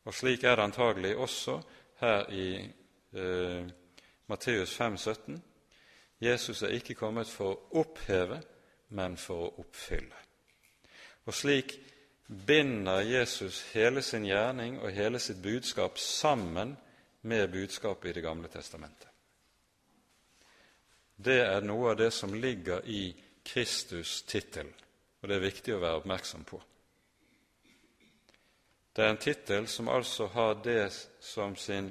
Og Slik er det antagelig også her i eh, Matteus 5, 17. Jesus er ikke kommet for å oppheve, men for å oppfylle. Og Slik binder Jesus hele sin gjerning og hele sitt budskap sammen med budskapet i Det gamle testamentet. Det er noe av det som ligger i Kristus' tittel, og det er viktig å være oppmerksom på. Det er en tittel som altså har det som sin,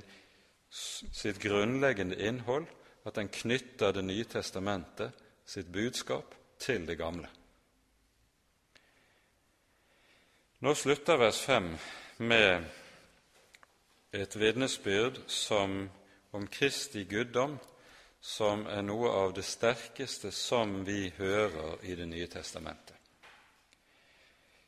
sitt grunnleggende innhold at den knytter Det nye testamentet, sitt budskap, til det gamle. Nå slutter vers 5 med et vitnesbyrd som om Kristi guddom som er noe av det sterkeste som vi hører i Det nye testamentet.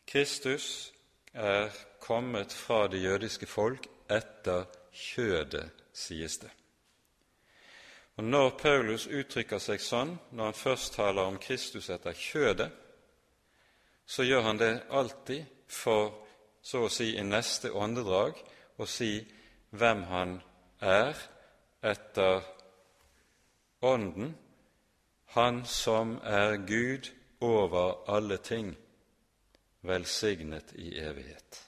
Kristus er kommet fra det jødiske folk etter kjødet, sies det. Og Når Paulus uttrykker seg sånn, når han først taler om Kristus etter kjødet, så gjør han det alltid for så å si i neste åndedrag å si hvem han er etter Ånden, Han som er Gud over alle ting, velsignet i evighet.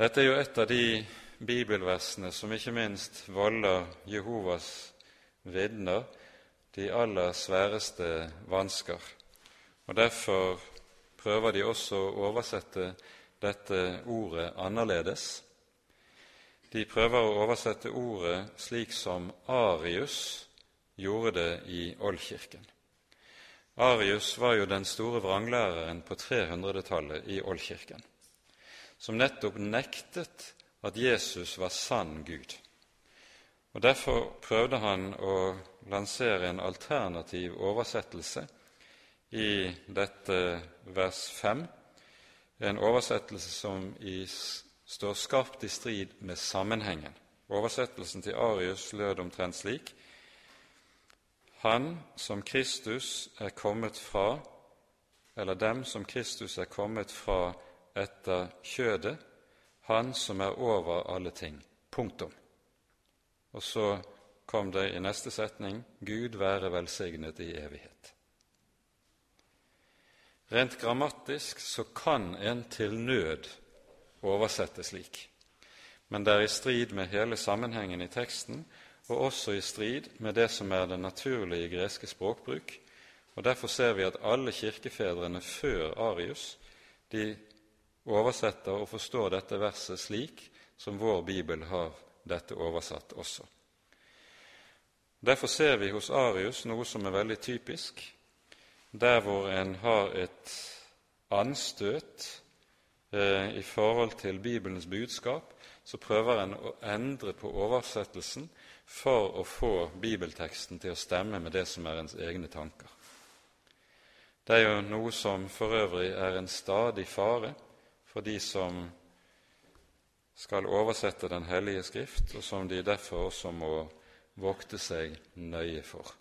Dette er jo et av de bibelversene som ikke minst volder Jehovas vitner de aller sværeste vansker. Og Derfor prøver de også å oversette dette ordet annerledes. De prøver å oversette ordet slik som Arius gjorde det i Oldkirken. Arius var jo den store vranglæreren på 300-tallet i Oldkirken, som nettopp nektet at Jesus var sann Gud. Og Derfor prøvde han å lansere en alternativ oversettelse i dette vers 5, en oversettelse som i, står skarpt i strid med sammenhengen. Oversettelsen til Arius lød omtrent slik Han som Kristus er kommet fra, eller dem som Kristus er kommet fra etter kjødet, han som er over alle ting. Punktum. Og så kom det i neste setning Gud være velsignet i evighet. Rent grammatisk så kan en til nød oversette slik, men det er i strid med hele sammenhengen i teksten og også i strid med det som er den naturlige greske språkbruk. og Derfor ser vi at alle kirkefedrene før Arius de oversetter og forstår dette verset slik som vår bibel har dette oversatt også. Derfor ser vi hos Arius noe som er veldig typisk. Der hvor en har et anstøt eh, i forhold til Bibelens budskap, så prøver en å endre på oversettelsen for å få bibelteksten til å stemme med det som er ens egne tanker. Det er jo noe som for øvrig er en stadig fare for de som skal oversette Den hellige Skrift, og som de derfor også må vokte seg nøye for.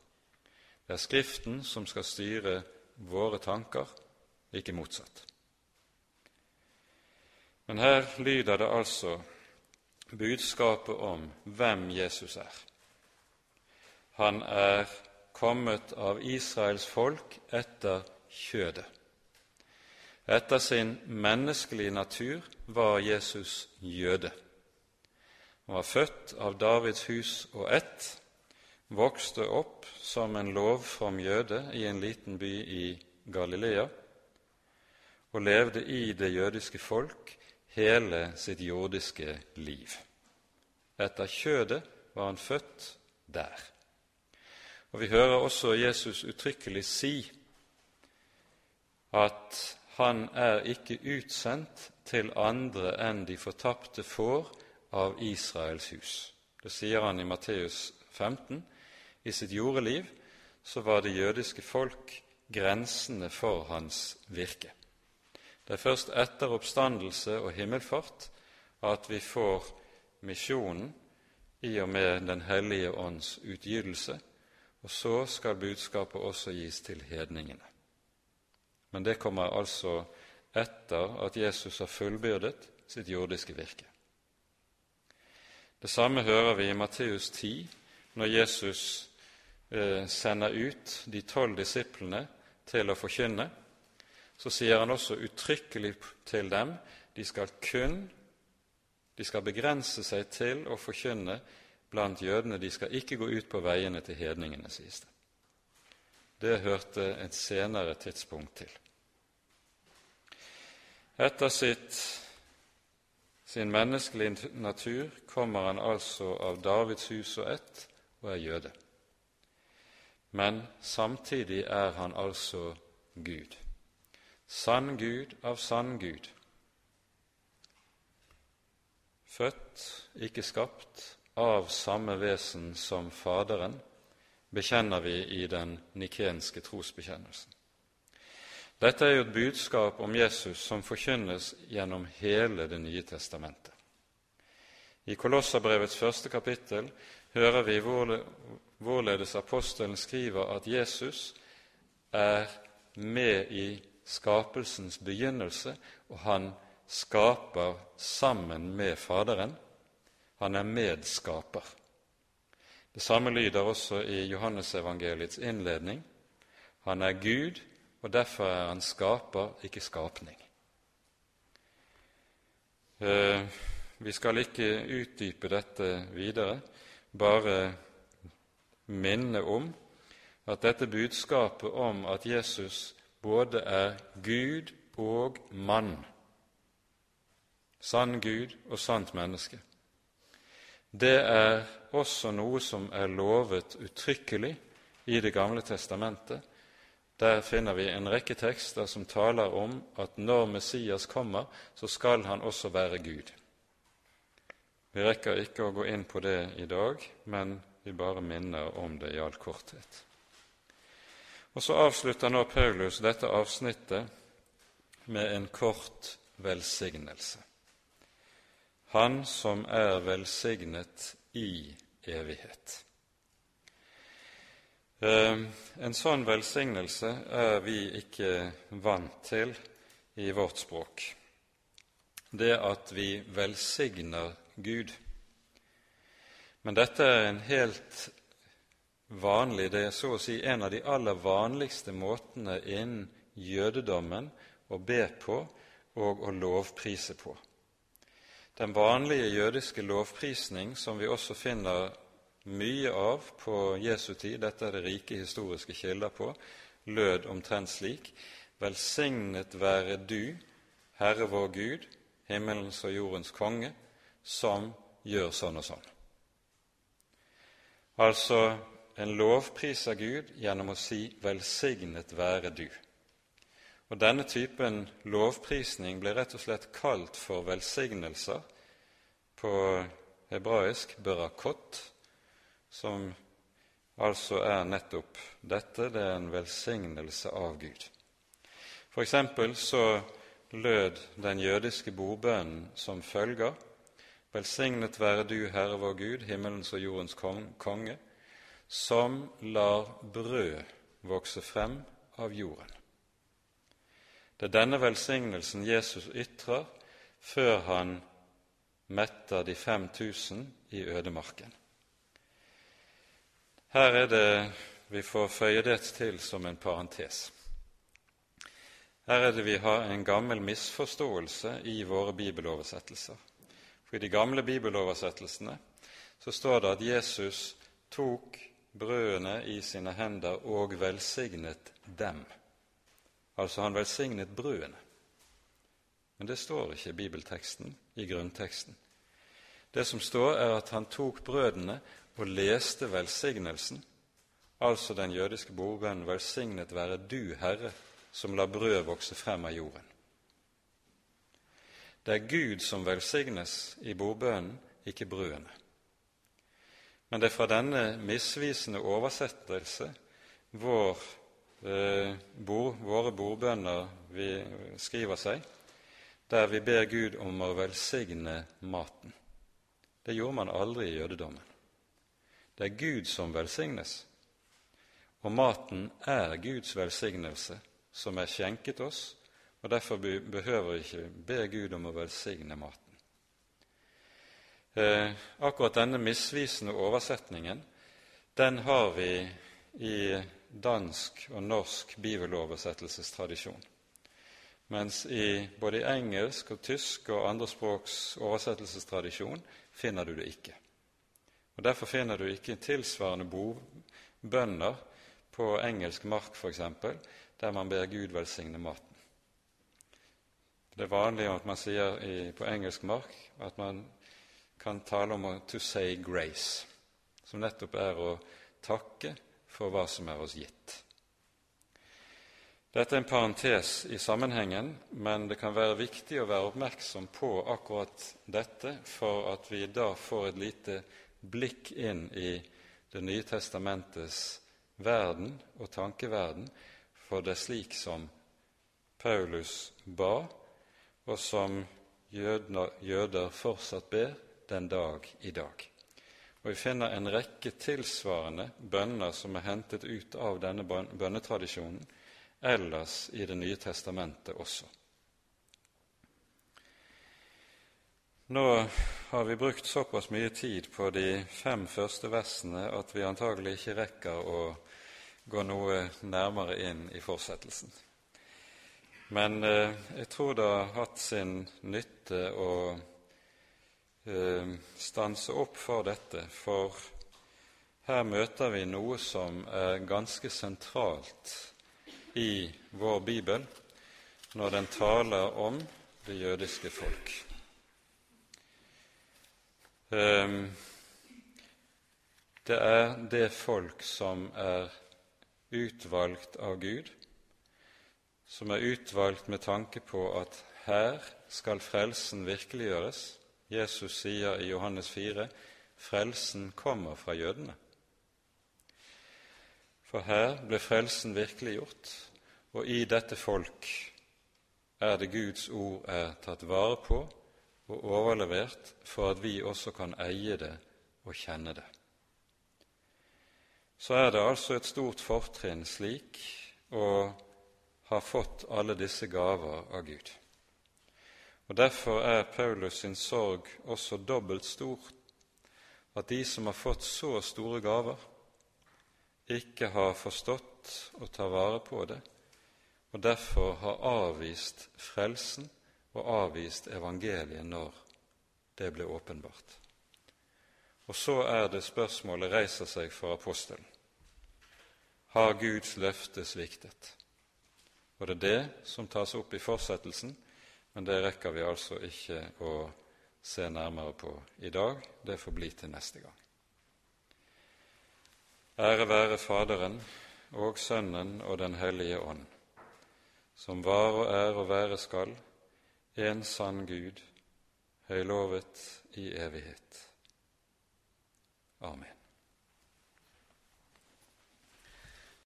Det er Skriften som skal styre våre tanker, ikke motsatt. Men her lyder det altså budskapet om hvem Jesus er. Han er kommet av Israels folk etter kjødet. Etter sin menneskelige natur var Jesus jøde. Han var født av Davids hus og ett, vokste opp som en lovfrom jøde i en liten by i Galilea og levde i det jødiske folk hele sitt jordiske liv. Etter kjødet var han født der. Og Vi hører også Jesus uttrykkelig si at han er ikke utsendt til andre enn de fortapte får av Israels hus. Det sier han i Matteus 15. I sitt jordeliv så var det jødiske folk grensene for hans virke. Det er først etter oppstandelse og himmelfart at vi får misjonen i og med Den hellige ånds utgytelse, og så skal budskapet også gis til hedningene. Men det kommer altså etter at Jesus har fullbyrdet sitt jordiske virke. Det samme hører vi i Matteus 10, når Jesus eh, sender ut de tolv disiplene til å forkynne. Så sier han også uttrykkelig til dem de skal kun de skal begrense seg til å forkynne blant jødene. De skal ikke gå ut på veiene til hedningene, sies det. Det hørte et senere tidspunkt til. Etter sitt, sin menneskelige natur kommer han altså av Davids hus og ett og er jøde. Men samtidig er han altså Gud. Sann Gud av sann Gud. født, ikke skapt, av samme vesen som Faderen, bekjenner vi i den nikenske trosbekjennelsen. Dette er jo et budskap om Jesus som forkynnes gjennom hele Det nye testamentet. I Kolosserbrevets første kapittel hører vi hvorledes apostelen skriver at Jesus er med i skapelsens begynnelse, og han skaper sammen med Faderen. Han er medskaper. Det samme lyder også i Johannesevangeliets innledning. Han er Gud, og derfor er han skaper, ikke skapning. Eh, vi skal ikke utdype dette videre, bare minne om at dette budskapet om at Jesus både er Gud og mann, sann Gud og sant menneske, det er også noe som er lovet uttrykkelig i Det gamle testamentet. Der finner vi en rekke tekster som taler om at når Messias kommer, så skal han også være Gud. Vi rekker ikke å gå inn på det i dag, men vi bare minner om det i all korthet. Og Så avslutter nå Paulus dette avsnittet med en kort velsignelse. Han som er velsignet i evighet. Eh, en sånn velsignelse er vi ikke vant til i vårt språk. Det at vi velsigner Gud. Men dette er en helt vanlig, det er så å si en av de aller vanligste måtene innen jødedommen å be på og å lovprise på. Den vanlige jødiske lovprisning, som vi også finner mye av på Jesu tid, dette er det rike historiske kilder på, lød omtrent slik:" Velsignet være du, Herre vår Gud, himmelens og jordens konge, som gjør sånn og sånn. Altså en lovpriser Gud gjennom å si 'velsignet være du'. Og Denne typen lovprisning blir rett og slett kalt for velsignelser, på hebraisk 'berakot', som altså er nettopp dette, det er en velsignelse av Gud. For eksempel så lød den jødiske bordbønnen som følger:" Velsignet være du, Herre vår Gud, himmelens og jordens konge, som lar brød vokse frem av jorden. Det er denne velsignelsen Jesus ytrer før han metter de 5000 i ødemarken. Her er det vi får føye det til som en parentes. Her er det vi har en gammel misforståelse i våre bibeloversettelser. For i de gamle bibeloversettelsene så står det at Jesus tok brødene i sine hender og velsignet dem. Altså han velsignet brødene. Men det står ikke i bibelteksten, i grunnteksten. Det som står, er at han tok brødene og leste velsignelsen, altså den jødiske bordbønnen 'Velsignet være du, Herre, som lar brød vokse frem av jorden'. Det er Gud som velsignes i bordbønnen, ikke brødene. Men det er fra denne misvisende oversettelse vår, eh, bord, våre bordbønner skriver seg, der vi ber Gud om å velsigne maten. Det gjorde man aldri i jødedommen. Det er Gud som velsignes, og maten er Guds velsignelse, som er skjenket oss og derfor behøver vi ikke be Gud om å velsigne maten. Eh, akkurat denne misvisende oversetningen den har vi i dansk og norsk bibeloversettelsestradisjon. Mens i både engelsk og tysk og andre språks oversettelsestradisjon finner du det ikke. Og Derfor finner du ikke tilsvarende bønner på engelsk mark, f.eks., der man ber Gud velsigne maten. Det er vanlig at man sier i, på engelsk mark at man kan tale om 'to say grace', som nettopp er å takke for hva som er oss gitt. Dette er en parentes i sammenhengen, men det kan være viktig å være oppmerksom på akkurat dette for at vi da får et lite blikk inn i Det nye testamentets verden og tankeverden, for det er slik som Paulus ba, og som jøder fortsatt ber den dag i dag. Og Vi finner en rekke tilsvarende bønner som er hentet ut av denne bønnetradisjonen ellers i Det nye testamentet også. Nå har vi brukt såpass mye tid på de fem første versene at vi antagelig ikke rekker å gå noe nærmere inn i fortsettelsen. Men eh, jeg tror det har hatt sin nytte å stanse opp for dette, for her møter vi noe som er ganske sentralt i vår bibel når den taler om det jødiske folk. Ehm, det er det folk som er utvalgt av Gud, som er utvalgt med tanke på at her skal frelsen virkeliggjøres. Jesus sier i Johannes 4 frelsen kommer fra jødene. For her ble frelsen virkeliggjort, og i dette folk er det Guds ord er tatt vare på og overlevert for at vi også kan eie det og kjenne det. Så er det altså et stort fortrinn slik å ha fått alle disse gaver av Gud. Og Derfor er Paulus sin sorg også dobbelt stor, at de som har fått så store gaver, ikke har forstått å ta vare på det, og derfor har avvist frelsen og avvist evangeliet når det ble åpenbart. Og så er det spørsmålet reiser seg for apostelen. Har Guds løfte sviktet? Og det er det som tas opp i fortsettelsen, men det rekker vi altså ikke å se nærmere på i dag. Det får bli til neste gang. Ære være Faderen og Sønnen og Den hellige ånd, som var og er og være skal, en sann Gud, høylovet i evighet. Amen.